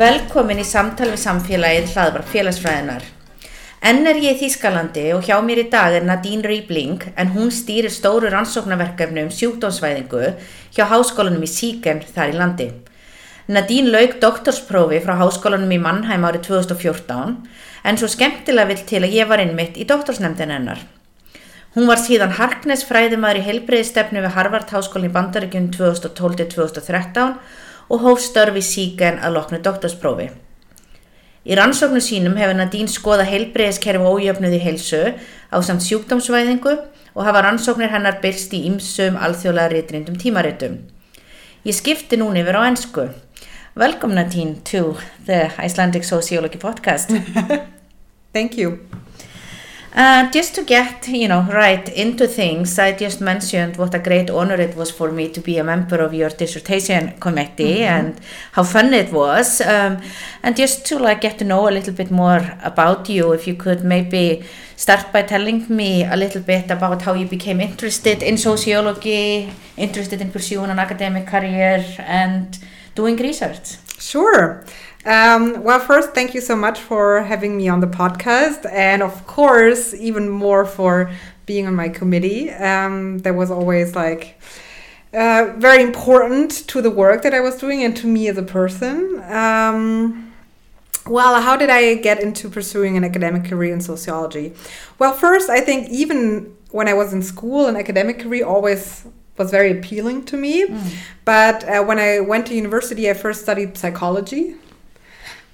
Velkomin í samtal við samfélagið hlaðvar félagsfræðinar. Enn er ég í Þýskalandi og hjá mér í dag er Nadine Riebling en hún stýrir stóru rannsóknarverkefni um sjúkdómsvæðingu hjá háskólanum í Síken þar í landi. Nadine lauk doktorsprófi frá háskólanum í Mannheim árið 2014 en svo skemmtilega vill til að ég var innmitt í doktorsnemndin hennar. Hún var síðan Harknes fræðumæður í helbreyðistefnu við Harvard háskólinn í Bandaríkjum 2012-2013 og hóf störfi síken að loknu doktorsprófi. Í rannsóknu sínum hefur Nadine skoða heilbreyðiskerfi ójöfnuði heilsu á samt sjúkdómsvæðingu og hafa rannsóknir hennar byrst í ymsum alþjóðlega réttrindum tímaritum. Ég skipti núni yfir á ennsku. Welcome Nadine to the Icelandic Sociology podcast. Thank you. Uh, just to get, you know, right into things, I just mentioned what a great honor it was for me to be a member of your dissertation committee mm -hmm. and how fun it was. Um, and just to like get to know a little bit more about you, if you could maybe start by telling me a little bit about how you became interested in sociology, interested in pursuing an academic career and doing research. Sure. Um, well, first, thank you so much for having me on the podcast, and of course, even more for being on my committee. Um, that was always like uh, very important to the work that I was doing and to me as a person. Um, well, how did I get into pursuing an academic career in sociology? Well, first, I think even when I was in school, an academic career always was very appealing to me. Mm. But uh, when I went to university, I first studied psychology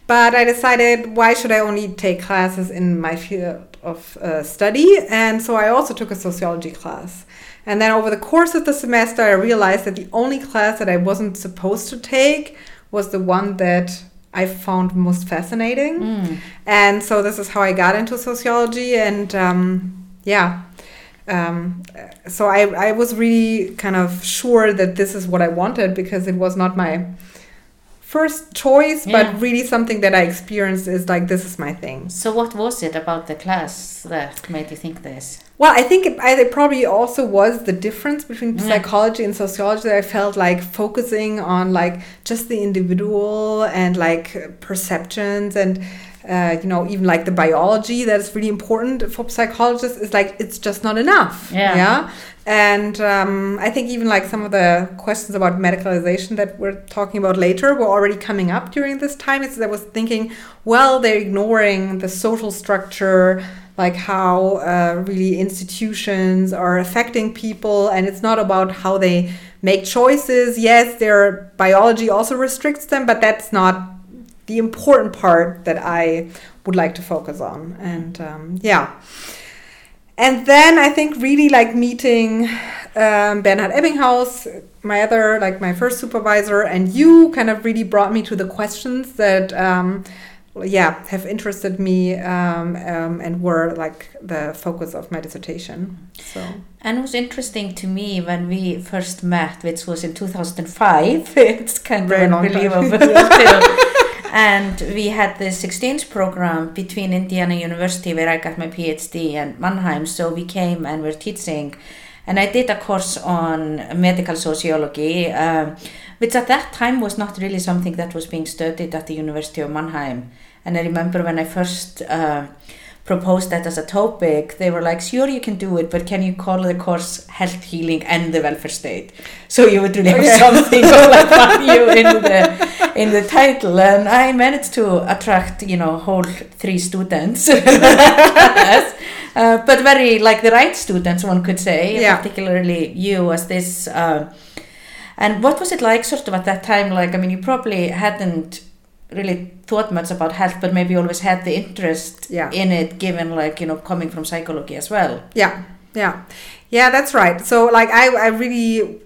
but I decided why should I only take classes in my field of uh, study? And so I also took a sociology class. And then over the course of the semester, I realized that the only class that I wasn't supposed to take was the one that I found most fascinating. Mm. And so this is how I got into sociology. And um, yeah, um, so I, I was really kind of sure that this is what I wanted because it was not my first choice, yeah. but really something that I experienced is like this is my thing. So what was it about the class that made you think this? Well, I think it, it probably also was the difference between yeah. psychology and sociology that I felt like focusing on like just the individual and like perceptions and uh, you know, even like the biology that is really important for psychologists is like it's just not enough. Yeah. yeah? And um, I think even like some of the questions about medicalization that we're talking about later were already coming up during this time. It's, I was thinking, well, they're ignoring the social structure, like how uh, really institutions are affecting people, and it's not about how they make choices. Yes, their biology also restricts them, but that's not the important part that I would like to focus on. And um, yeah. And then I think really like meeting um, Bernhard Ebbinghaus, my other, like my first supervisor, and you kind of really brought me to the questions that, um, yeah, have interested me um, um, and were like the focus of my dissertation. So. And it was interesting to me when we first met, which was in 2005. it's kind Very of unbelievable. and we had this exchange program between Indiana University where I got my PhD and Mannheim. So we came and were teaching. And I did a course on medical sociology um, which at that time was not really something that was being studied at the University of Mannheim. And I remember when I first uh, proposed that as a topic, they were like, sure, you can do it, but can you call the course Health Healing and the Welfare State? So you would really have something like value in the, in the title. And I managed to attract, you know, whole three students. uh, but very, like the right students, one could say, yeah. particularly you as this... Uh, And what was it like sort of at that time? Like, I mean, you probably hadn't really thought much about health, but maybe always had the interest Yeah. in it, given like, you know, coming from psychology as well. Yeah, yeah, yeah. That's right. So like I, I really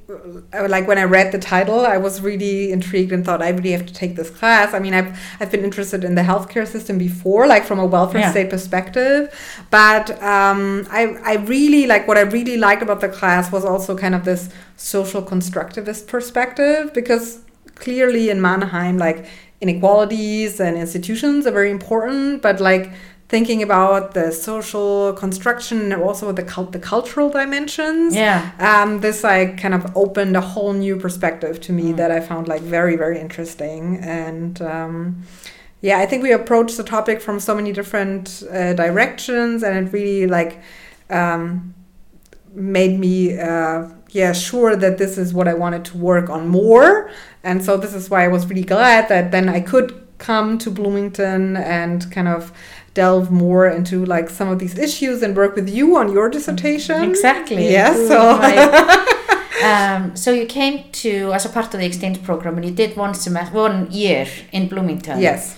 uh, like when I read the title, I was really intrigued and thought I really have to take this class. I mean, I've I've been interested in the healthcare system before, like from a welfare Yeah. state perspective, but um, I I really like what I really liked about the class was also kind of this social constructivist perspective because clearly in Mannheim, like inequalities and institutions are very important, but like thinking about the social construction and also the cult- the cultural dimensions. Yeah. Um, this like kind of opened a whole new perspective to me Mm. that I found like very very interesting and. Um, yeah, I think we approached the topic from so many different uh, directions, and it really like um, made me uh, yeah sure that this is what I wanted to work on more. And so this is why I was really glad that then I could come to Bloomington and kind of delve more into like some of these issues and work with you on your dissertation. Exactly. Yeah, Ooh, so right. um, so you came to as a part of the exchange program, and you did one semester, one year in Bloomington. yes.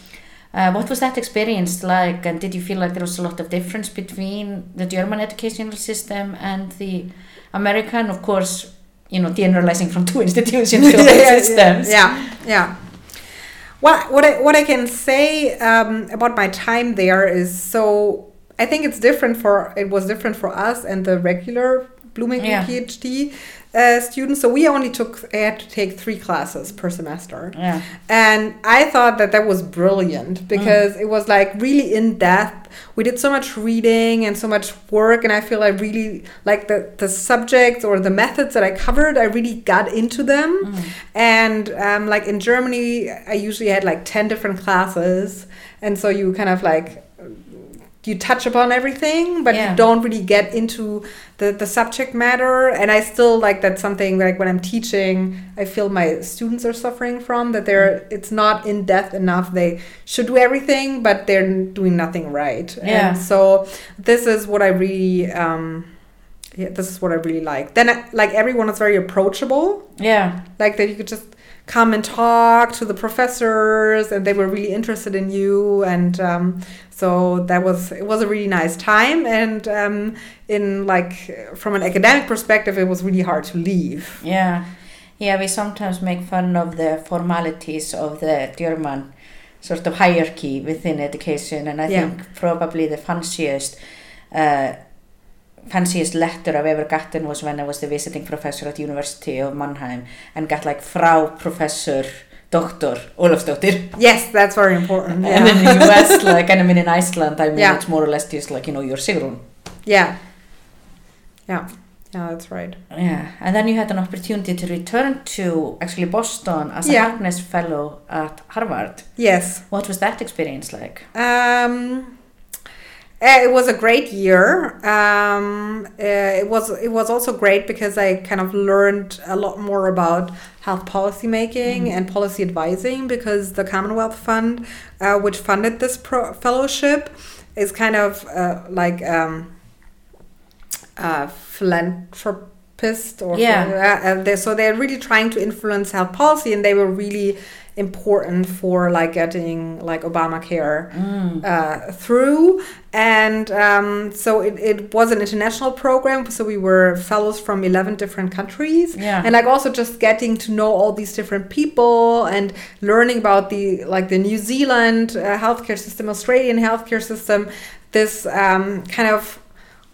Uh, what was that experience like, and did you feel like there was a lot of difference between the German educational system and the American? Of course, you know, generalizing from two institutions to other systems. Yeah, yeah. Well, what I what I can say um, about my time there is so I think it's different for it was different for us and the regular Bloomington Yeah. PhD uh, students. So we only took I had to take three classes per semester. Yeah. And I thought that that was brilliant because it was like really in depth. We did so much reading and so much work, and I feel I really like the, the subjects or the methods that I covered, I really got into them. And um, like in Germany, I usually had like 10 different classes. And so you kind of like you touch upon everything but Yeah. you don't really get into the, the subject matter and i still like that's something like when i'm teaching i feel my students are suffering from that they're it's not in depth enough they should do everything but they're doing nothing right Yeah. and so this is what i really um yeah, this is what i really like then like everyone is very approachable Yeah. like that you could just come and talk to the professors and they were really interested in you and um, so that was it was a really nice time and um, in like from an academic perspective it was really hard to leave Yeah, yeah. We sometimes make fun of the formalities of the German sort of hierarchy within education, and I Yeah. think probably the fanciest, uh, fanciest letter I've ever gotten was when I was the visiting professor at University of Mannheim and got like Frau Professor Doctor Olafsdóttir. yes that's very important And in yeah the US, like, and I mean in Iceland, I mean Yeah. it's more or less just like, you know, your Sigrun. yeah yeah yeah that's right Yeah, and then you had an opportunity to return to actually Boston as a Yeah. Harkness Fellow at Harvard. yes What was that experience like? Um, uh, it was a great year. Um, uh, it was it was also great because I kind of learned a lot more about health policy making and policy advising because the Commonwealth Fund, uh, which funded this pro- fellowship, is kind of uh, like um, a philanthropist or Yeah. uh, so they're really trying to influence health policy and they were really important for like getting like Obamacare uh, through. And um, so it, it was an international program. So we were fellows from 11 different countries. Yeah. And like also just getting to know all these different people and learning about the like the New Zealand uh, healthcare system, Australian healthcare system. This um, kind of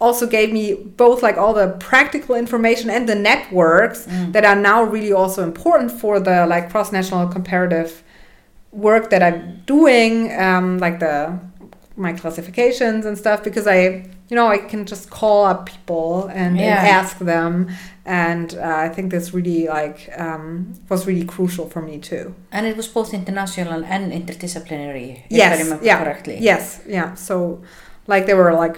also gave me both like all the practical information and the networks that are now really also important for the like cross national comparative work that I'm doing, um, like the my classifications and stuff, because I you know I can just call up people and, and ask them, and uh, I think this really like um, was really crucial for me too. And it was both international and interdisciplinary, if I yes, remember yeah, correctly. yes, yeah. So like there were like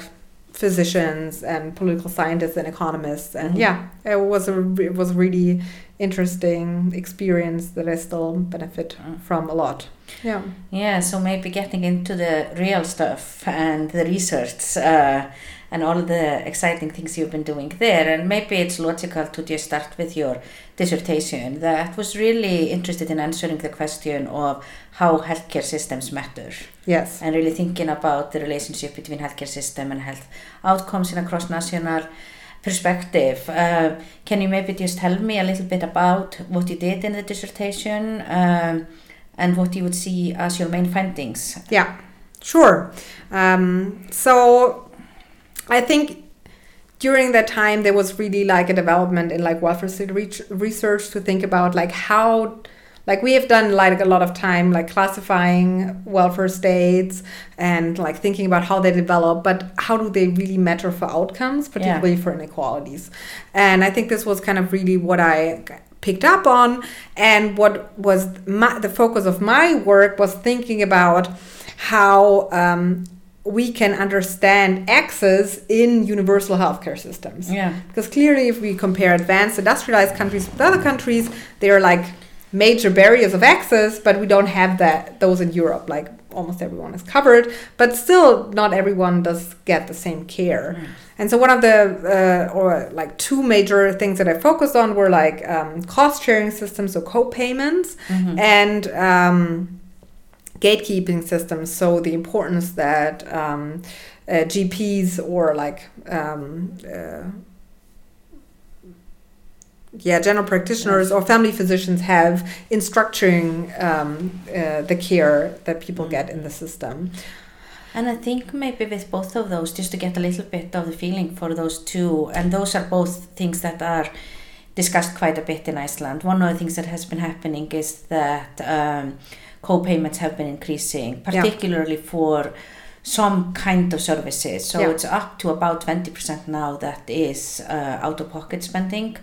physicians and political scientists and economists and Mhm. yeah it was a it was really interesting experience that I still benefit from a lot. Yeah. Yeah, so maybe getting into the real stuff and the research uh, and all the exciting things you've been doing there. And maybe it's logical to just start with your dissertation that was really interested in answering the question of how healthcare systems matter. Yes. And really thinking about the relationship between healthcare system and health outcomes in a cross-national perspective. Uh, can you maybe just tell me a little bit about what you did in the dissertation um, and what you would see as your main findings? Yeah, sure. Um, so I think during that time there was really like a development in like welfare state research to think about like how like we have done like a lot of time like classifying welfare states and like thinking about how they develop but how do they really matter for outcomes particularly yeah. for inequalities and i think this was kind of really what i picked up on and what was my, the focus of my work was thinking about how um, we can understand access in universal healthcare systems. Yeah. Because clearly, if we compare advanced industrialized countries with other countries, they are like major barriers of access, but we don't have that those in Europe. Like almost everyone is covered, but still not everyone does get the same care. Mm. And so one of the uh, or like two major things that I focused on were like um, cost sharing systems, so co-payments, mm-hmm. and um, gatekeeping systems. So the importance that um, uh, GPs or like um, uh, yeah, general practitioners yes. or family physicians have in structuring um, uh, the care that people get in the system. And I think maybe with both of those, just to get a little bit of the feeling for those two, and those are both things that are discussed quite a bit in Iceland. One of the things that has been happening is that um, co-payments have been increasing, particularly yeah. for some kind of services. So yeah. it's up to about 20% now that is uh, out-of-pocket spending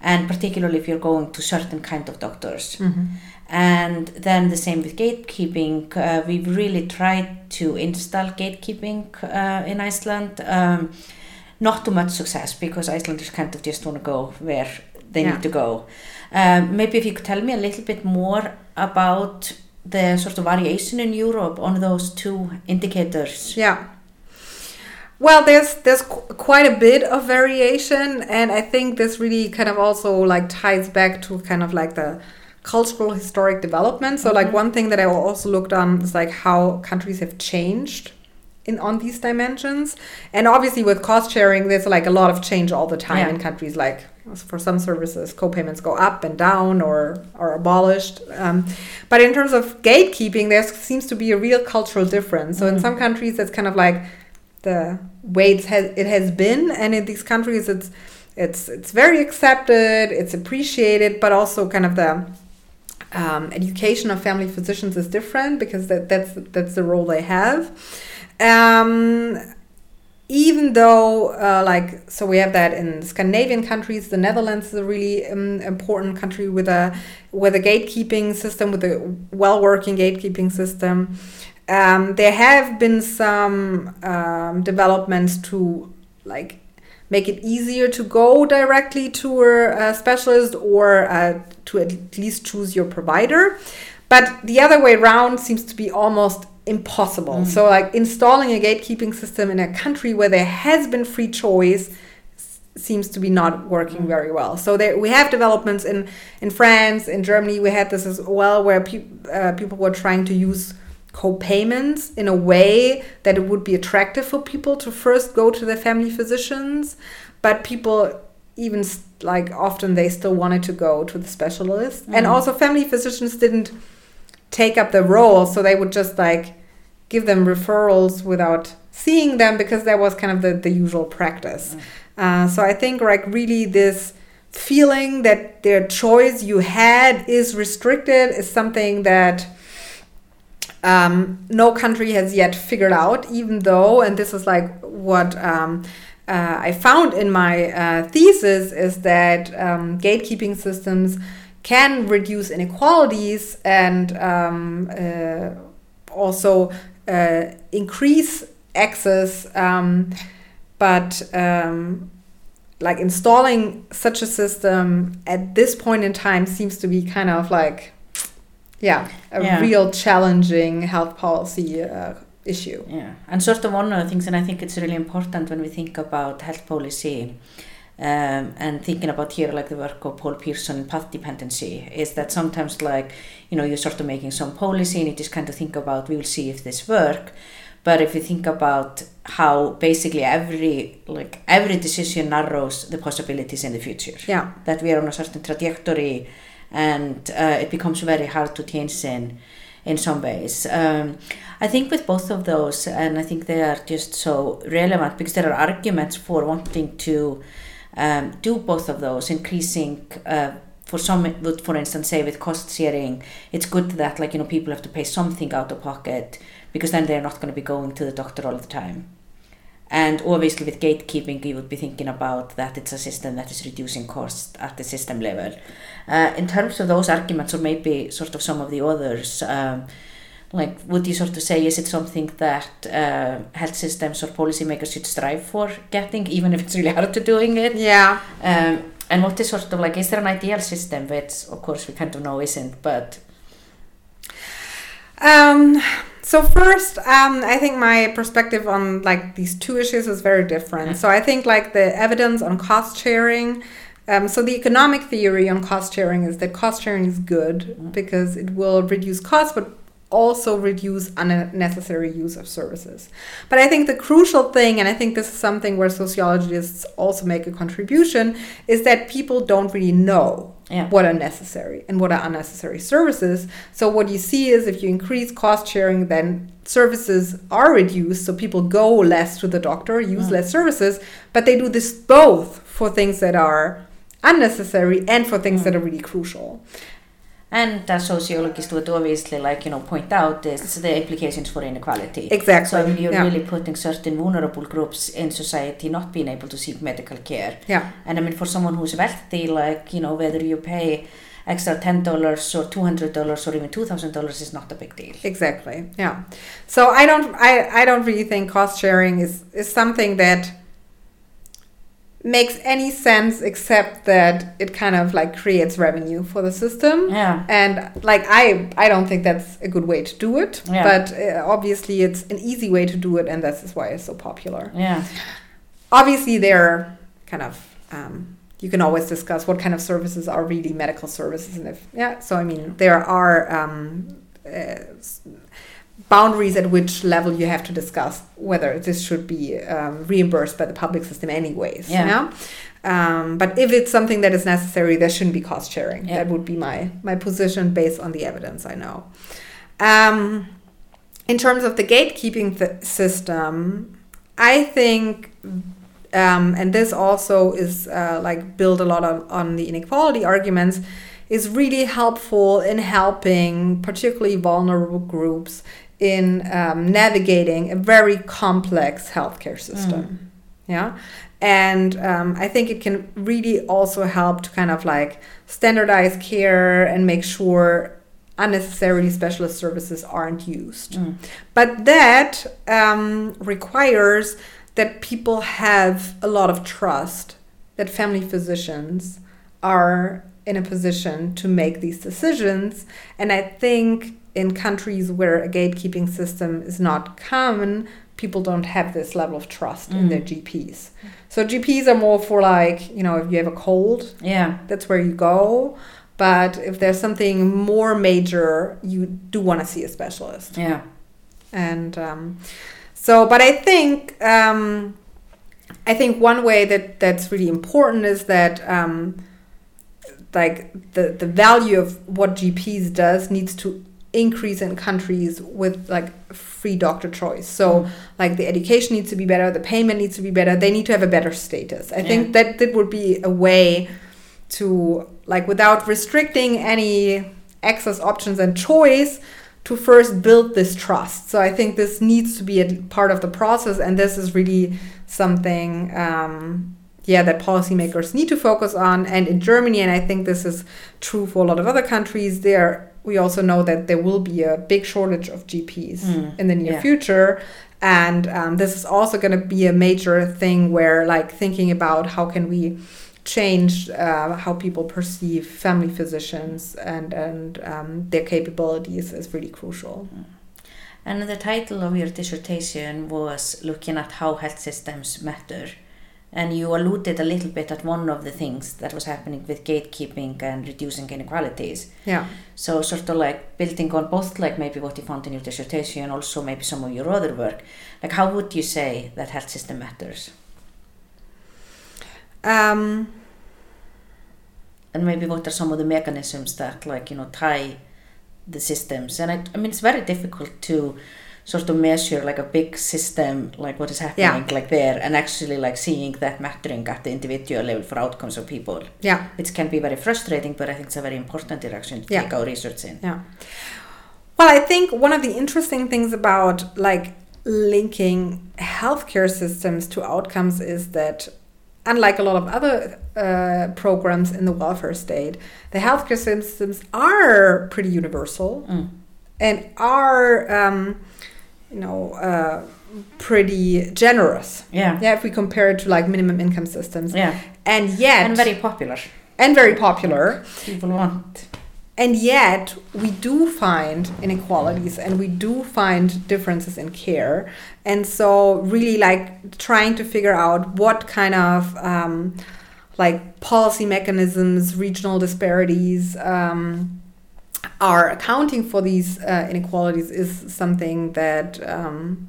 and particularly if you're going to certain kind of doctors. Mm-hmm. And then the same with gatekeeping. Uh, we've really tried to install gatekeeping uh, in Iceland. Um, not too much success because Icelanders kind of just want to go where they yeah. need to go. Um, maybe if you could tell me a little bit more about the sort of variation in Europe on those two indicators. Yeah. Well, there's there's qu- quite a bit of variation, and I think this really kind of also like ties back to kind of like the cultural historic development. So, mm-hmm. like one thing that I also looked on is like how countries have changed in on these dimensions, and obviously with cost sharing, there's like a lot of change all the time yeah. in countries. Like for some services, co-payments go up and down or are abolished. Um, but in terms of gatekeeping, there seems to be a real cultural difference. So mm-hmm. in some countries, it's kind of like the way it has it has been, and in these countries, it's it's it's very accepted, it's appreciated, but also kind of the um, education of family physicians is different because that, that's that's the role they have. Um, even though, uh, like, so we have that in Scandinavian countries, the Netherlands is a really um, important country with a with a gatekeeping system, with a well working gatekeeping system. Um, there have been some um, developments to like make it easier to go directly to a, a specialist or uh, to at least choose your provider. But the other way around seems to be almost impossible. Mm. So, like installing a gatekeeping system in a country where there has been free choice seems to be not working mm. very well. So there, we have developments in in France, in Germany. We had this as well, where pe- uh, people were trying to use co-payments in a way that it would be attractive for people to first go to their family physicians but people even like often they still wanted to go to the specialist mm. and also family physicians didn't take up the role so they would just like give them referrals without seeing them because that was kind of the, the usual practice mm. uh, so i think like really this feeling that their choice you had is restricted is something that um, no country has yet figured out, even though, and this is like what um, uh, I found in my uh, thesis, is that um, gatekeeping systems can reduce inequalities and um, uh, also uh, increase access, um, but um, like installing such a system at this point in time seems to be kind of like yeah a Yeah. real challenging health policy uh, issue Yeah, and sort of one of the things, and I think it's really important when we think about health policy um, and thinking about here, like the work of Paul Pierson, path dependency, is that sometimes, like, you know, you're sort of making some policy and you just kind of think about, we will see if this work. But if you think about how basically every, like, every decision narrows the possibilities in the future yeah that we are on a certain trajectory and uh, it becomes very hard to change in in some ways. Um, I think with both of those, and I think they are just so relevant because there are arguments for wanting to um, do both of those, increasing. Uh, for some, would for instance say with cost sharing, it's good that like you know people have to pay something out of pocket because then they're not going to be going to the doctor all the time. And obviously with gatekeeping, you would be thinking about that it's a system that is reducing cost at the system level. Uh, in terms of those arguments, or maybe sort of some of the others, um, like would you sort of say is it something that uh, health systems or policymakers should strive for getting, even if it's really hard to doing it? yeah Um, and what is sort of like, is there an ideal system, which of course we kind of know isn't, but Um, so first, um, I think my perspective on like these two issues is very different. So I think like the evidence on cost sharing. Um, so the economic theory on cost sharing is that cost sharing is good because it will reduce costs, but also reduce unnecessary use of services. But I think the crucial thing, and I think this is something where sociologists also make a contribution, is that people don't really know Yeah. what are necessary and what are unnecessary services. So what you see is if you increase cost sharing, then services are reduced. So people go less to the doctor, use mm. less services, but they do this both for things that are unnecessary and for things that mm. are really crucial. And as sociologists would obviously like, you know, point out is the implications for inequality. Exactly, So you're yeah. really putting certain vulnerable groups in society not being able to seek medical care. Yeah. And I mean, for someone who's wealthy, like, you know, whether you pay extra $10 or $200 or even $2,000 is not a big deal. Exactly. Yeah. So I don't I, I don't really think cost sharing is, is something that makes any sense except that it kind of like creates revenue for the system. Yeah. And like I I don't think that's a good way to do it, Yeah. but uh, obviously it's an easy way to do it and this is why it's so popular. Yeah. Obviously there are kind of um, you can always discuss what kind of services are really medical services and if yeah so i mean there are um, uh, boundaries at which level you have to discuss whether this should be um, reimbursed by the public system anyways Yeah. you know? um, but if it's something that is necessary there shouldn't be cost sharing Yeah. that would be my my position based on the evidence i know um, in terms of the gatekeeping th- system i think um, and this also is uh, like built a lot on, on the inequality arguments is really helpful in helping particularly vulnerable groups in um, navigating a very complex healthcare system yeah and um, i think it can really also help to kind of like standardize care and make sure unnecessarily specialist services aren't used Mm. but that um, requires that people have a lot of trust that family physicians are in a position to make these decisions. And I think in countries where a gatekeeping system is not common, people don't have this level of trust in their GPs. So GPs are more for like, you know, if you have a cold, Yeah. that's where you go. But if there's something more major, you do want to see a specialist Yeah. and um, so but i think um, i think one way that that's really important is that um, like the the value of what gps does needs to increase in countries with like free doctor choice. So like the education needs to be better the payment needs to be better they need to have a better status. I think that that would be a way to like without restricting any access options and choice to first build this trust. So i think this needs to be a part of the process and this is really something um, yeah that policymakers need to focus on. And in germany and i think this is true for a lot of other countries there we also know that there will be a big shortage of gps Mm, in the near yeah. future and um, this is also going to be a major thing where like thinking about how can we change uh, how people perceive family physicians and and um, their capabilities is really crucial. And the title of your dissertation was looking at how health systems matter. And you alluded a little bit at one of the things that was happening with gatekeeping and reducing inequalities. Yeah. So sort of like building on both like maybe what you found in your dissertation and also maybe some of your other work. Like how would you say that health system matters? Um, and maybe what are some of the mechanisms that like, you know, tie the systems? And I, I mean, it's very difficult to sort of measure like a big system like what is happening Yeah. like there and actually like seeing that mattering at the individual level for outcomes of people yeah. it can be very frustrating but i think it's a very important direction to Yeah. take our research in Yeah. Well, I think one of the interesting things about like linking healthcare systems to outcomes is that unlike a lot of other uh, programs in the welfare state, the healthcare systems are pretty universal Mm. and are, um, you know, uh, pretty generous. yeah Yeah, if we compare it to like minimum income systems, yeah and yet and very popular and very popular. people want And yet, we do find inequalities and we do find differences in care. And so, really, like trying to figure out what kind of um, like policy mechanisms, regional disparities um, are accounting for these uh, inequalities is something that um,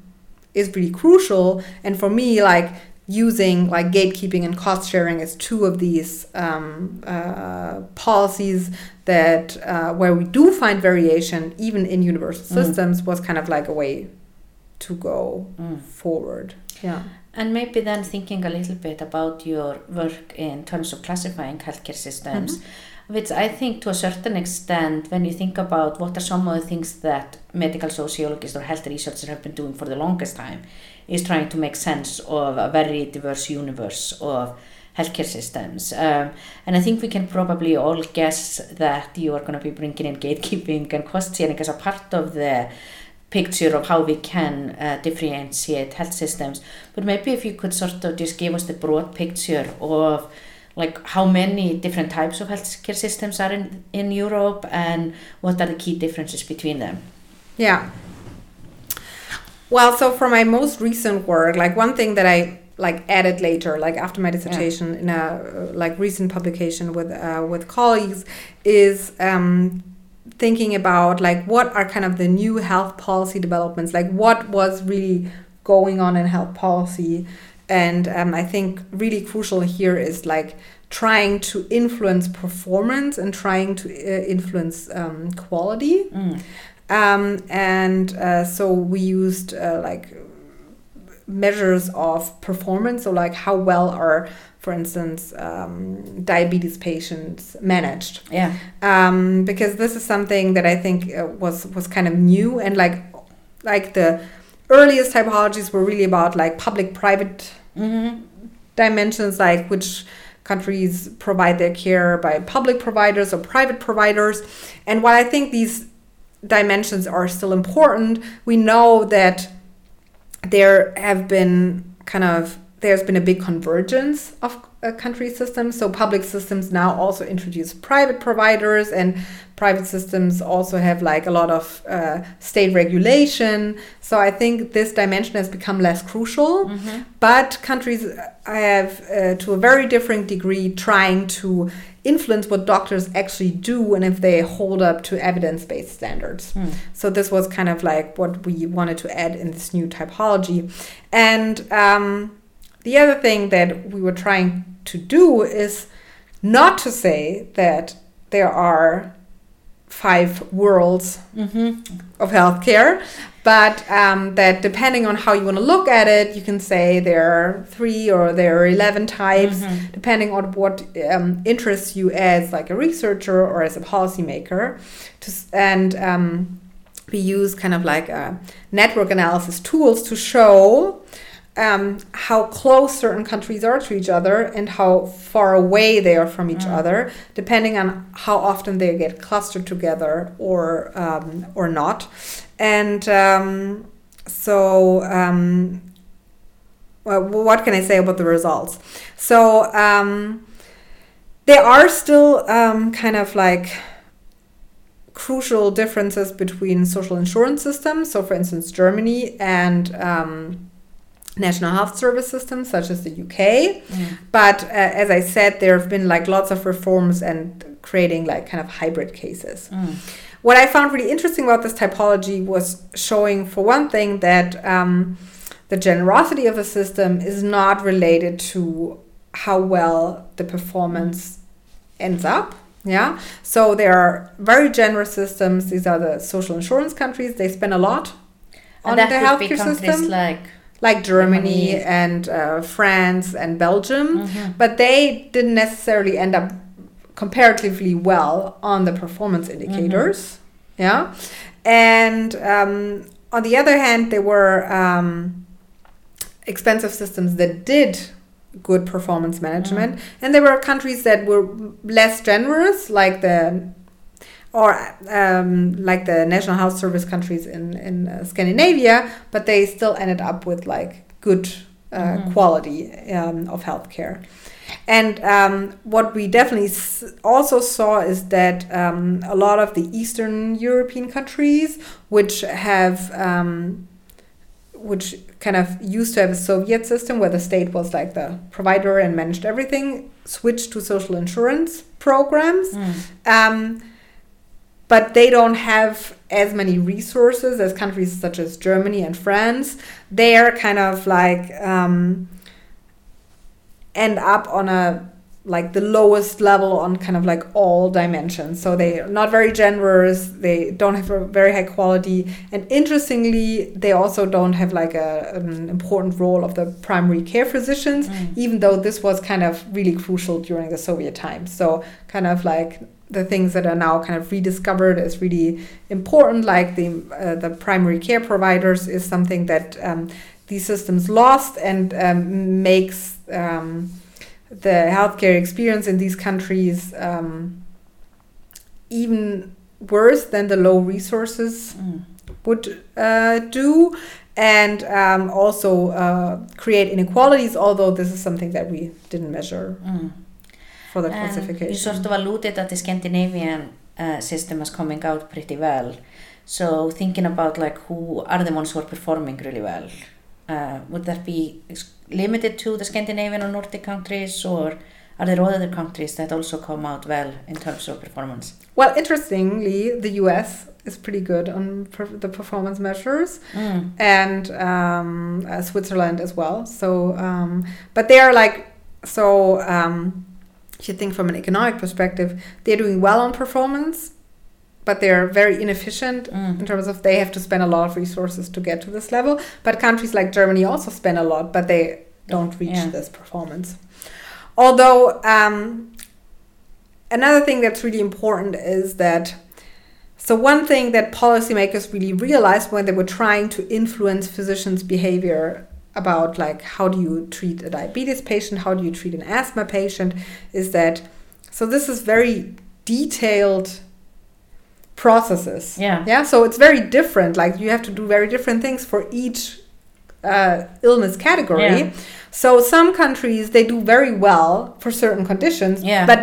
is really crucial. And for me, like using like gatekeeping and cost sharing as two of these um, uh, policies that uh, where we do find variation even in universal Mm. systems was kind of like a way to go Mm. forward yeah And maybe then thinking a little bit about your work in terms of classifying healthcare systems, which I think to a certain extent, when you think about what are some of the things that medical sociologists or health researchers have been doing for the longest time, is trying to make sense of a very diverse universe of healthcare systems. Um, and I think we can probably all guess that you are going to be bringing in gatekeeping and cost sharing as a part of the picture of how we can uh, differentiate health systems. But maybe if you could sort of just give us the broad picture of like how many different types of healthcare systems are in, in Europe and what are the key differences between them? Yeah. Well, so for my most recent work, like one thing that I like added later, like after my dissertation in a like recent publication with uh, with colleagues, is um, thinking about like what are kind of the new health policy developments, like what was really going on in health policy, and um, I think really crucial here is like trying to influence performance and trying to uh, influence um, quality. Mm. Um, and uh, so we used uh, like measures of performance, so like how well are, for instance, um, diabetes patients managed, Yeah. um, because this is something that I think uh, was was kind of new and like like the earliest typologies were really about like public-private Mm-hmm. dimensions like which countries provide their care by public providers or private providers and while i think these dimensions are still important we know that there have been kind of there's been a big convergence of uh, country systems so public systems now also introduce private providers and private systems also have like a lot of uh, state regulation. So i think this dimension has become less crucial. Mm-hmm. but countries have uh, to a very different degree trying to influence what doctors actually do and if they hold up to evidence-based standards. Mm. so this was kind of like what we wanted to add in this new typology. And um, the other thing that we were trying to do is not to say that there are five worlds Mm-hmm. of healthcare, but um, that depending on how you want to look at it, you can say there are three or there are 11 types, Mhm. depending on what um, interests you as like a researcher or as a policymaker. To, and um, we use kind of like uh, network analysis tools to show um, how close certain countries are to each other and how far away they are from each Mm. other, depending on how often they get clustered together or um, or not. And um, so um, well, what can I say about the results? So um, there are still um, kind of like crucial differences between social insurance systems. So, for instance, Germany and um, national health service systems, such as the UK. Mm. But uh, as I said, there have been like lots of reforms and creating like kind of hybrid cases. Mm. What I found really interesting about this typology was showing, for one thing, that um, the generosity of the system is not related to how well the performance ends up. Yeah. So there are very generous systems. These are the social insurance countries. They spend a lot on And the would be healthcare system, like like Germany and uh, France and Belgium. Mhm. But they didn't necessarily end up comparatively well on the performance indicators. Yeah. And um, on the other hand, there were um, expensive systems that did good performance management, and there were countries that were less generous, like the or um, like the National Health Service countries in in uh, Scandinavia, but they still ended up with like good uh, Mhm. quality um, of healthcare. And um, what we definitely s- also saw is that um, a lot of the Eastern European countries, which have um, which kind of used to have a Soviet system where the state was like the provider and managed everything, switched to social insurance programs. Mm. But they don't have as many resources as countries such as Germany and France. They are kind of like um, end up on a like the lowest level on kind of like all dimensions. So they are not very generous. They don't have a very high quality, and interestingly, they also don't have like a, an important role of the primary care physicians Mm. even though this was kind of really crucial during the Soviet times. So, kind of like the things that are now kind of rediscovered as really important, like the uh, the primary care providers, is something that um, these systems lost and um, makes um, the healthcare experience in these countries um, even worse than the low resources Mm. would uh, do and um, also uh, create inequalities, although this is something that we didn't measure Mm. For the And you sort of alluded that the Scandinavian uh, system is coming out pretty well. So thinking about like who are the ones who are performing really well, uh, would that be limited to the Scandinavian or Nordic countries, or are there other countries that also come out well in terms of performance? Well, interestingly, the US is pretty good on per- the performance measures, Mm. and um, uh, Switzerland as well. So, um, but they are like so. Um, if you think from an economic perspective, they're doing well on performance, but they're very inefficient in Mm. terms of they have to spend a lot of resources to get to this level. But countries like Germany also spend a lot, but they don't reach Yeah. this performance. Although um, another thing that's really important is that so one thing that policymakers really realized when they were trying to influence physicians' behavior about like how do you treat a diabetes patient, how do you treat an asthma patient, is that so this is very detailed processes. Yeah. Yeah. So it's very different. Like you have to do very different things for each uh, illness category. Yeah. So some countries they do very well for certain conditions, Yeah. but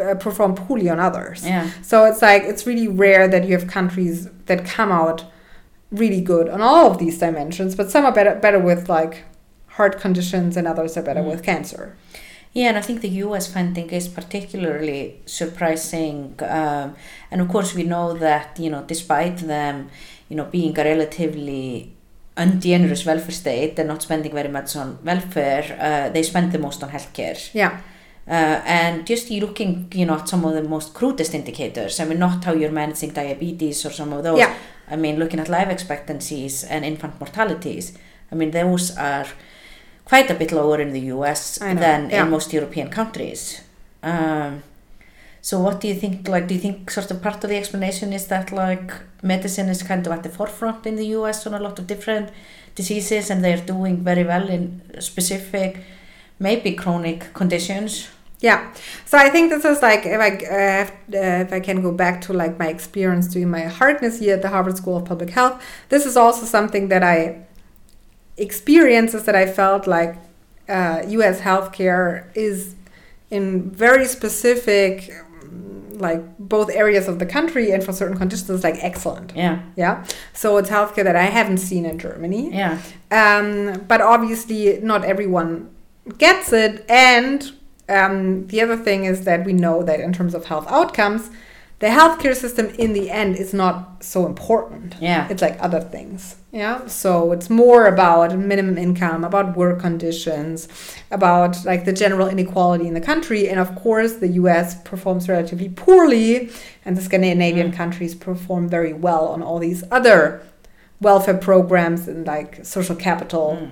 uh, perform poorly on others. Yeah. So it's like it's really rare that you have countries that come out really good on all of these dimensions, but some are better better with like heart conditions and others are better Mm. with cancer. Yeah, and I think the US funding is particularly surprising. Um, and of course, we know that, you know, despite them, you know, being a relatively ungenerous welfare state and not spending very much on welfare, uh, they spend the most on healthcare. Yeah. Uh, and just looking, you know, at some of the most crudest indicators, I mean, not how you're managing diabetes or some of those. Yeah. I mean, looking at life expectancies and infant mortalities, I mean, those are quite a bit lower in the US than yeah. in most European countries. Um, so what do you think, like, do you think sort of part of the explanation is that, like, medicine is kind of at the forefront in the US on a lot of different diseases and they're doing very well in specific, maybe chronic conditions? Yeah. So I think this is like if I uh, have, uh, if I can go back to like my experience doing my Harkness year at the Harvard School of Public Health. This is also something that I experiences that I felt like uh, U.S. healthcare is in very specific mm, like both areas of the country and for certain conditions like excellent Yeah. yeah so it's healthcare that i haven't seen in germany Yeah. um, but obviously not everyone gets it and um, the other thing is that we know that in terms of health outcomes the healthcare system in the end is not so important. Yeah. it's like other things. Yeah? So it's more about minimum income about work conditions about like the general inequality in the country. And of course the us performs relatively poorly and the scandinavian countries perform very well on all these other welfare programs and like social capital Mm.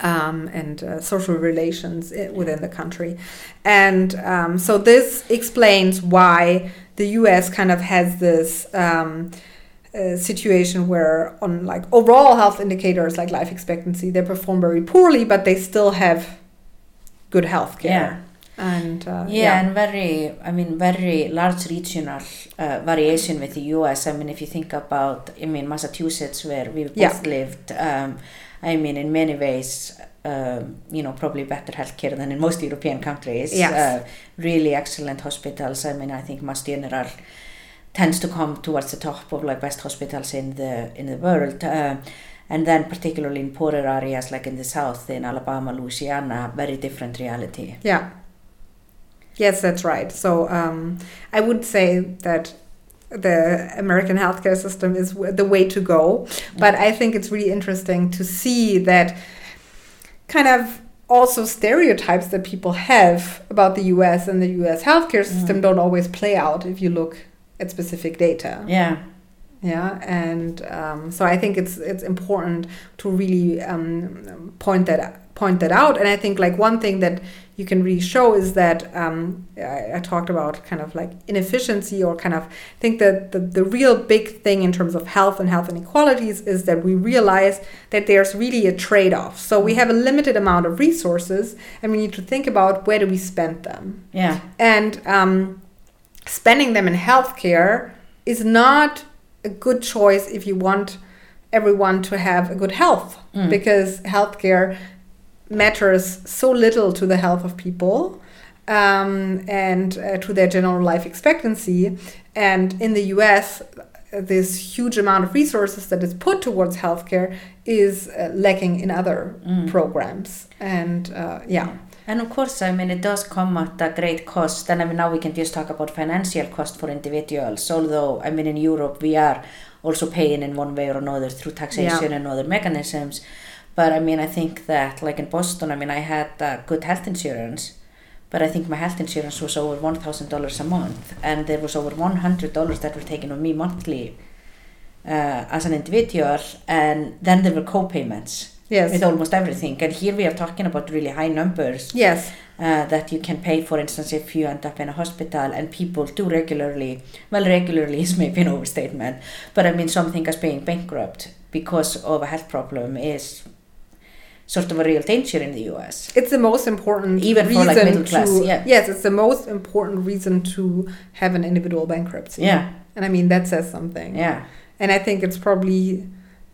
Um, and uh, social relations within the country. And um, so this explains why the US kind of has this um, uh, situation where, on like overall health indicators like life expectancy, they perform very poorly, but they still have good health care. yeah. And uh, Yeah, and very, I mean, very large regional uh, variation with the US. I mean, if you think about, I mean, Massachusetts, where we both Yeah. lived, um, I mean, in many ways, um, you know, probably better healthcare than in most European countries. Yes. Uh, really excellent hospitals. I mean, I think Mass General tends to come towards the top of like best hospitals in the in the world. Uh, and then particularly in poorer areas like in the south, in Alabama, Louisiana, very different reality. Yeah. Yes, that's right. So um, I would say that the American healthcare system is the way to go. But I think it's really interesting to see that kind of also stereotypes that people have about the US and the US healthcare system mm. don't always play out if you look at specific data Yeah. Yeah and um, so i think it's it's important to really um, point that point that out. And i think like one thing that you can really show is that um, I, I talked about kind of like inefficiency or kind of I think that the, the real big thing in terms of health and health inequalities is that we realize that there's really a trade-off. So we have a limited amount of resources and we need to think about where do we spend them. Yeah. and um, spending them in healthcare is not a good choice if you want everyone to have a good health Mm. because healthcare matters so little to the health of people um, and uh, to their general life expectancy and in the us this huge amount of resources that is put towards healthcare is uh, lacking in other Mm. programs and uh, yeah And of course, I mean, it does come at a great cost. And I mean, now we can just talk about financial cost for individuals. Although, I mean, in Europe, we are also paying in one way or another through taxation Yeah. and other mechanisms. But I mean, I think that, like in Boston, I mean, I had uh, good health insurance. But I think my health insurance was over $1,000 a month. And there was over $100 that were taken on me monthly uh, as an individual. And then there were co-payments yes with almost everything. And here we are talking about really high numbers yes uh, that you can pay, for instance, if you end up in a hospital and people do regularly, well, regularly is maybe an overstatement, but I mean, something as being bankrupt because of a health problem is sort of a real danger in the US. It's the most important Even for, like, middle to class, yeah. yes, it's the most important reason to have an individual bankruptcy. Yeah, and I mean that says something. yeah, and I think it's probably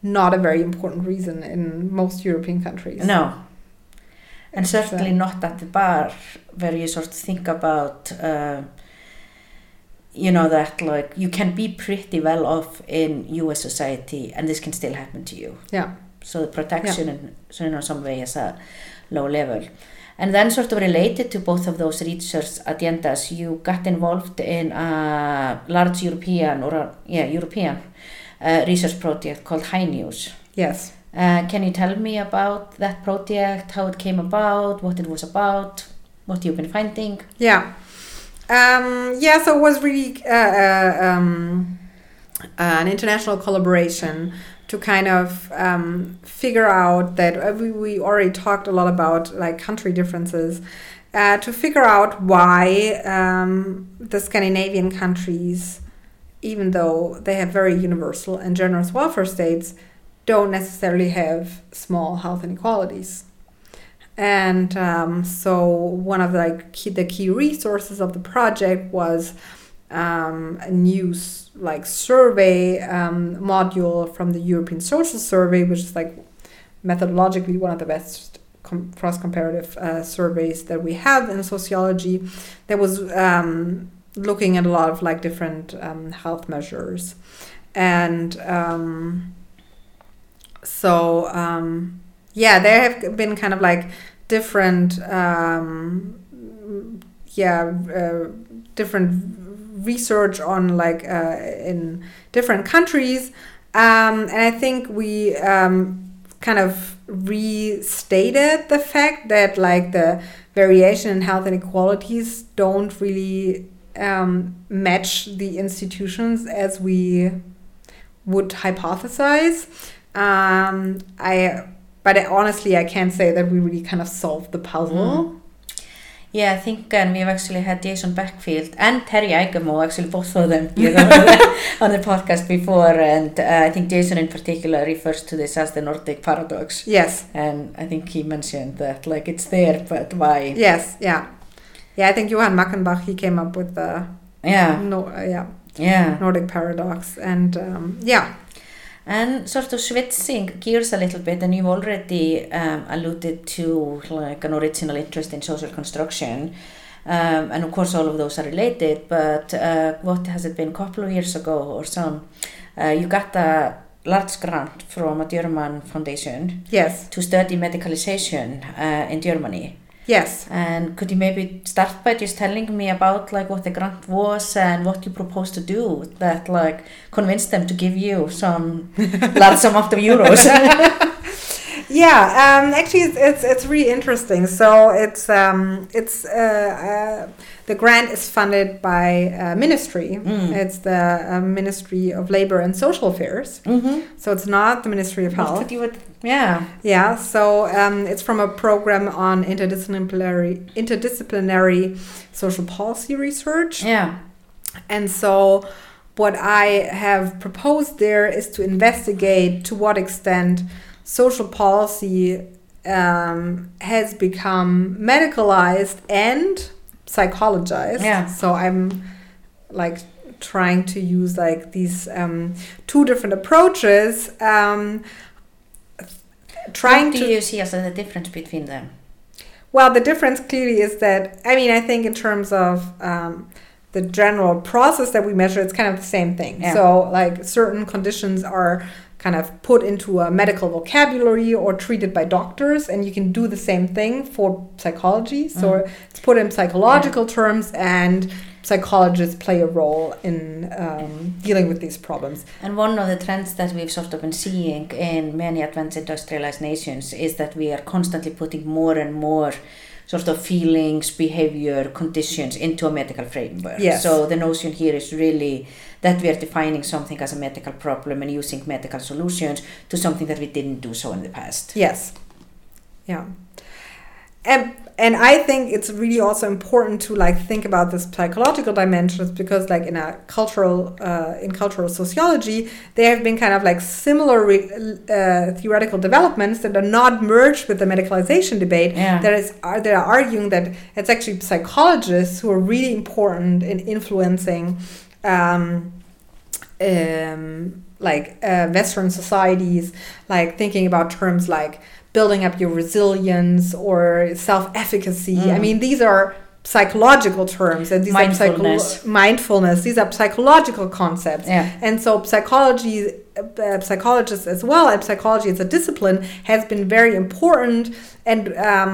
not a very important reason in most European countries. no. And It's, certainly uh, not at the bar where you sort of think about, uh, you know, that like you can be pretty well off in US society and this can still happen to you. Yeah, so the protection in so in some way is a low level. And then sort of related to both of those research agendas, you got involved in a large European or a, yeah European uh, research project called HiNEWS. yes, Uh, can you tell me about that project, how it came about, what it was about, what you've been finding? yeah, um, yeah. So it was really uh, uh, um, an international collaboration to kind of um, figure out that uh, we, we already talked a lot about like country differences uh, to figure out why um, the Scandinavian countries, even though they have very universal and generous welfare states, don't necessarily have small health inequalities. And um, so one of the, like key, the key resources of the project was um, a new like survey um, module from the European Social Survey, which is like methodologically one of the best com- cross comparative uh, surveys that we have in sociology. That was um, looking at a lot of like different um, health measures, and um, so um, yeah, there have been kind of like different um, yeah uh, different research on like uh, in different countries. Um, and i think we um, kind of restated the fact that like the variation in health inequalities don't really um, match the institutions as we would hypothesize. Um, i but I, honestly i can't say that we really kind of solved the puzzle. Yeah, I think and we've actually had Jason Beckfield and Terry Eikemo, actually both of them, you know, on the podcast before, and uh, I think Jason in particular refers to this as the Nordic paradox, yes. And I think he mentioned that like it's there, but why? yes yeah yeah i think johan mackenbach he came up with the Yeah, no uh, yeah yeah. nordic paradox and um, yeah And sort of switching gears a little bit, and you've already um, alluded to like an original interest in social construction. Um, and of course, all of those are related, but uh, what has it been, a couple of years ago or so, uh, you got a large grant from a German foundation yes to study medicalization uh, in Germany. Yes And could you maybe start by just telling me about like what the grant was and what you proposed to do that like convinced them to give you some large of the euros? Yeah, um, actually, it's, it's it's really interesting. So it's um, it's uh, uh, the grant is funded by uh, ministry. Mm. It's the uh, Ministry of Labor and Social Affairs. mm-hmm. So it's not the Ministry of Health. What you would, yeah. Yeah, so um, it's from a program on interdisciplinary interdisciplinary social policy research. Yeah. And so, what I have proposed there is to investigate to what extent social policy um, has become medicalized and psychologized. Yeah. So, I'm like trying to use like these um, two different approaches. Um, trying what do to you see as the difference between them? well, the difference clearly is that, I mean, I think in terms of um, the general process that we measure, it's kind of the same thing. Yeah. So, like, certain conditions are kind of put into a medical vocabulary or treated by doctors, and you can do the same thing for psychology. So, Mhm. it's put in psychological terms, and psychologists play a role in um, dealing with these problems. And one of the trends that we've sort of been seeing in many advanced industrialized nations is that we are constantly putting more and more sort of feelings, behavior, conditions into a medical framework. Yes. So the notion here is really that we are defining something as a medical problem and using medical solutions to something that we didn't do so in the past. Yes. Yeah. And and I think it's really also important to like think about this psychological dimensions because like in a cultural uh, in cultural sociology there have been kind of like similar re- uh, theoretical developments that are not merged with the medicalization debate Yeah. that is are they are arguing that it's actually psychologists who are really important in influencing um, um, like uh, Western societies, like thinking about terms like building up your resilience or self efficacy. I Mm. mean, these are psychological terms and these Mindfulness. are psycho- mindfulness. These are psychological concepts. Yeah. And so psychology, uh, psychologists as well, and psychology as a discipline has been very important and um,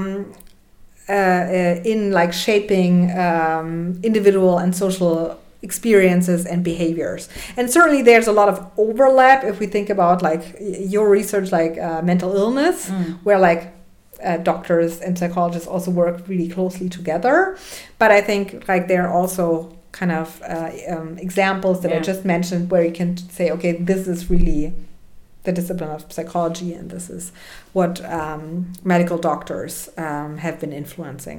uh, uh, in like shaping um, individual and social experiences and behaviors. And certainly there's a lot of overlap if we think about like your research, like uh, mental illness, Mm. where like uh, doctors and psychologists also work really closely together. But I think like there are also kind of uh, um, examples that I just mentioned where you can say, okay, this is really the discipline of psychology, and this is what um, medical doctors um, have been influencing.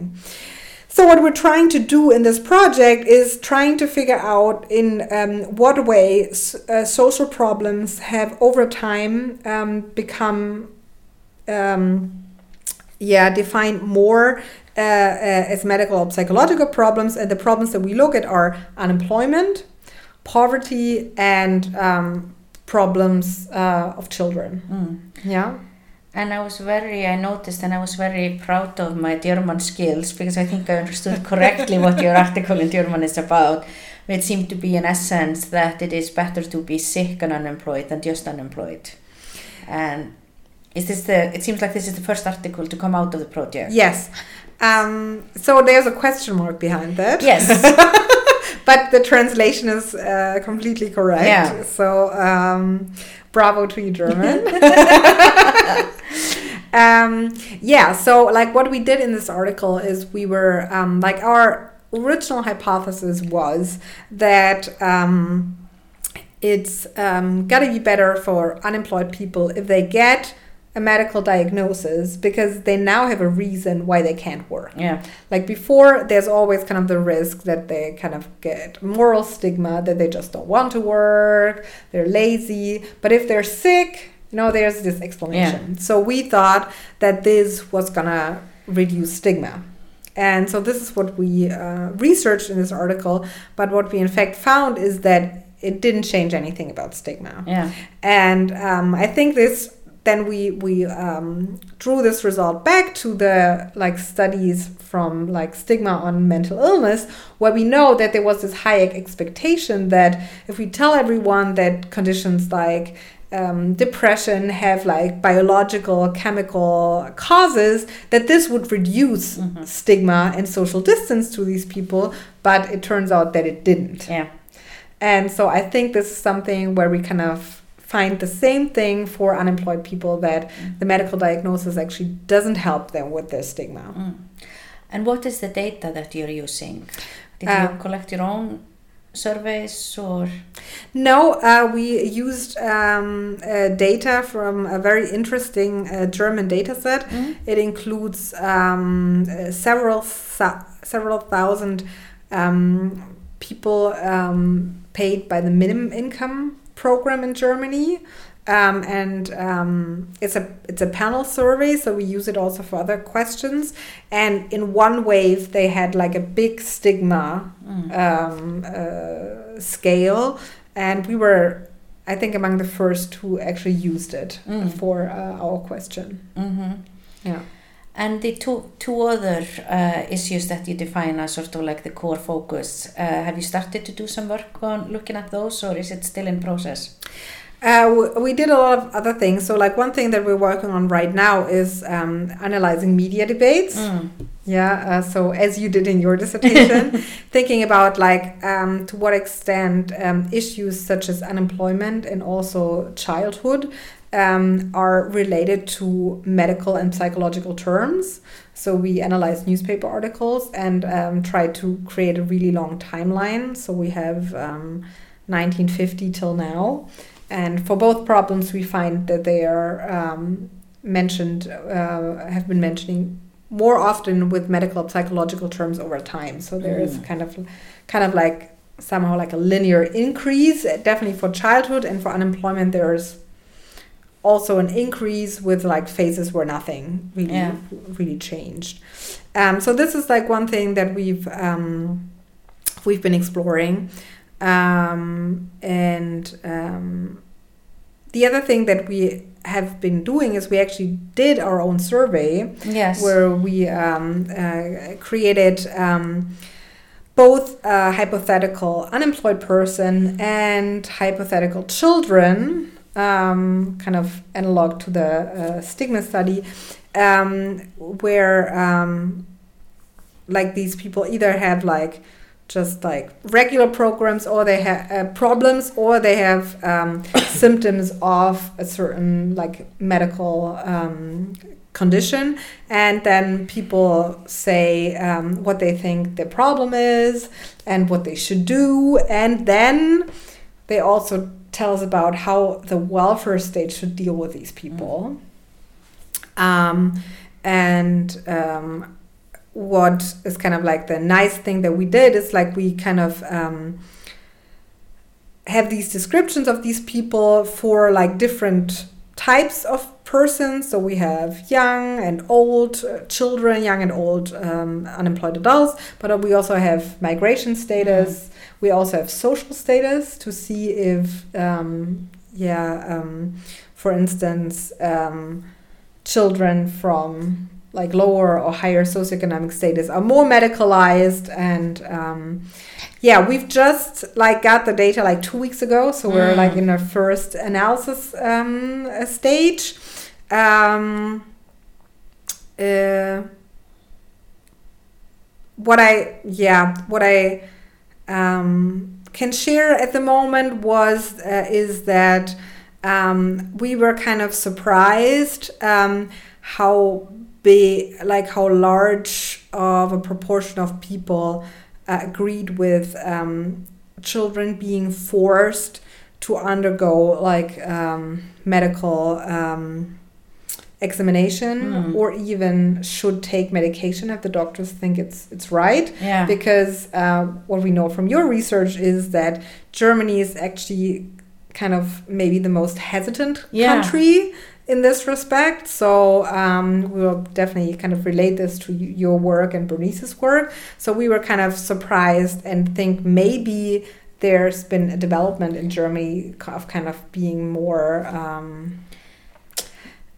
So what we're trying to do in this project is trying to figure out in um, what way s- uh, social problems have over time um, become um, yeah define more uh, uh, as medical or psychological problems, and the problems that we look at are unemployment, poverty, and um, problems uh, of children. Mm. Yeah. And I was very, I noticed and I was very proud of my German skills because I think I understood correctly what your article in German is about. It seemed to be in essence that it is better to be sick and unemployed than just unemployed. And is this the, it seems like this is the first article to come out of the project. Yes. Um, so there's a question mark behind that. Yes. but the translation is uh, completely correct. Yeah. So um, bravo to you, German. um, yeah. So like what we did in this article is we were um, like our original hypothesis was that. Um, it's um, got to be better for unemployed people if they get a medical diagnosis because they now have a reason why they can't work. Yeah. Like before, there's always kind of the risk that they kind of get moral stigma that they just don't want to work, they're lazy. But if they're sick, you know, there's this explanation. Yeah. So we thought that this was gonna reduce stigma. And so this is what we uh, researched in this article. But what we in fact found is that it didn't change anything about stigma. Yeah. And um, I think this then we we um, drew this result back to the like studies from like stigma on mental illness where we know that there was this high expectation that if we tell everyone that conditions like um, depression have like biological chemical causes that this would reduce Mm-hmm. stigma and social distance to these people but it turns out that it didn't Yeah. and so I think this is something where we kind of find the same thing for unemployed people that the medical diagnosis actually doesn't help them with their stigma. Mm. And what is the data that you're using? Did Uh, you collect your own surveys or? No, uh, we used um, uh, data from a very interesting uh, German data set. Mm. It includes um, uh, several several thousand um, people um, paid by the minimum income program in Germany. Um, and um, it's a it's a panel survey, so we use it also for other questions. And in one wave, they had like a big stigma Mm. um, uh, scale, and we were, I think, among the first who actually used it Mm. for uh, our question. Mm-hmm. Yeah. And the two two other uh, issues that you define as sort of like the core focus. Uh, have you started to do some work on looking at those, or is it still in process? Uh, we did a lot of other things. So, like one thing that we're working on right now is um, analyzing media debates. Mm. Yeah. Uh, so, as you did in your dissertation, thinking about like um, to what extent um, issues such as unemployment and also childhood um, are related to medical and psychological terms. So we analyze newspaper articles and um, try to create a really long timeline. So we have um, 1950 till now. And for both problems, we find that they are um, mentioned, uh, have been mentioning more often with medical and psychological terms over time. So there is Mm. kind of, kind of like somehow like a linear increase, definitely for childhood and for unemployment. There's also an increase with like phases where nothing really Yeah. really changed. Um, so this is like one thing that we've um, we've been exploring, um, and um, the other thing that we have been doing is we actually did our own survey Yes. where we um, uh, created um, both a hypothetical unemployed person and hypothetical children, um, kind of analog to the uh, stigma study, um, where um, like these people either have like just like regular programs or they have uh, problems or they have um, symptoms of a certain like medical um, condition. And then people say um, what they think their problem is and what they should do. And then they also tell us about how the welfare state should deal with these people um, and um, what is kind of like the nice thing that we did is like we kind of um, have these descriptions of these people for like different types of persons. So we have young and old uh, children, young and old um, unemployed adults, but we also have migration status. We also have social status to see if, um, yeah, um, for instance, um, children from like lower or higher socioeconomic status are more medicalized and um, yeah we've just like got the data like two weeks ago so we're Mm. like in our first analysis um, stage um, uh, what i yeah what i um, can share at the moment was uh, is that um, we were kind of surprised um, how big, like how large of a proportion of people uh, agreed with um, children being forced to undergo like um, medical um, examination Mm. or even should take medication if the doctors think it's it's right Yeah. because uh, what we know from your research is that Germany is actually kind of maybe the most hesitant Yeah. country in this respect. So um, we will definitely kind of relate this to your work and Bernice's work. So we were kind of surprised and think maybe there's been a development in Germany of kind of being more. Um,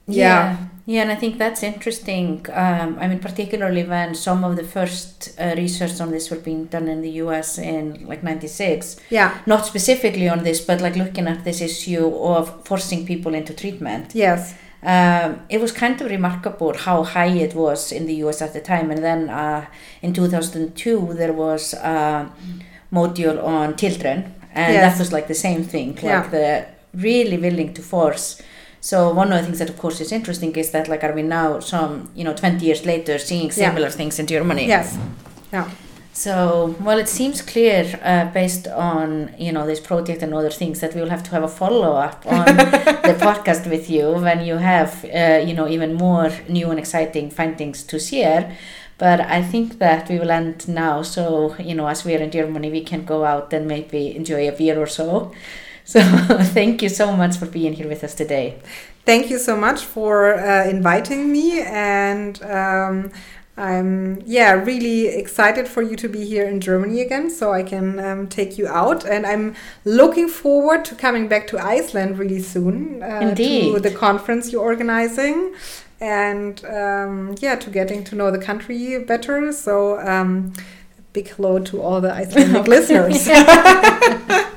Yeah. Yeah, and I think that's interesting. Um, I mean, particularly when some of the first uh, research on this were being done in the US in like 96, yeah. not specifically on this, but like looking at this issue of forcing people into treatment. Yes. Um, it was kind of remarkable how high it was in the US at the time. And then uh, in 2002, there was a module on children, and Yes. that was like the same thing, like Yeah. the really willing to force. So one of the things that of course is interesting is that like are we now some you know 20 years later seeing Yeah. similar things in Germany? Yes. Yeah. So well, it seems clear uh, based on you know this project and other things that we will have to have a follow up on the podcast with you when you have uh, you know even more new and exciting findings to share. But I think that we will end now. So you know, as we are in Germany, we can go out and maybe enjoy a beer or so. So thank you so much for being here with us today. Thank you so much for uh, inviting me, and um, I'm yeah really excited for you to be here in Germany again, so I can um, take you out, and I'm looking forward to coming back to Iceland really soon. Uh, To the conference you're organizing, and um, yeah, to getting to know the country better. So. Um, Big hello to all the Icelandic listeners.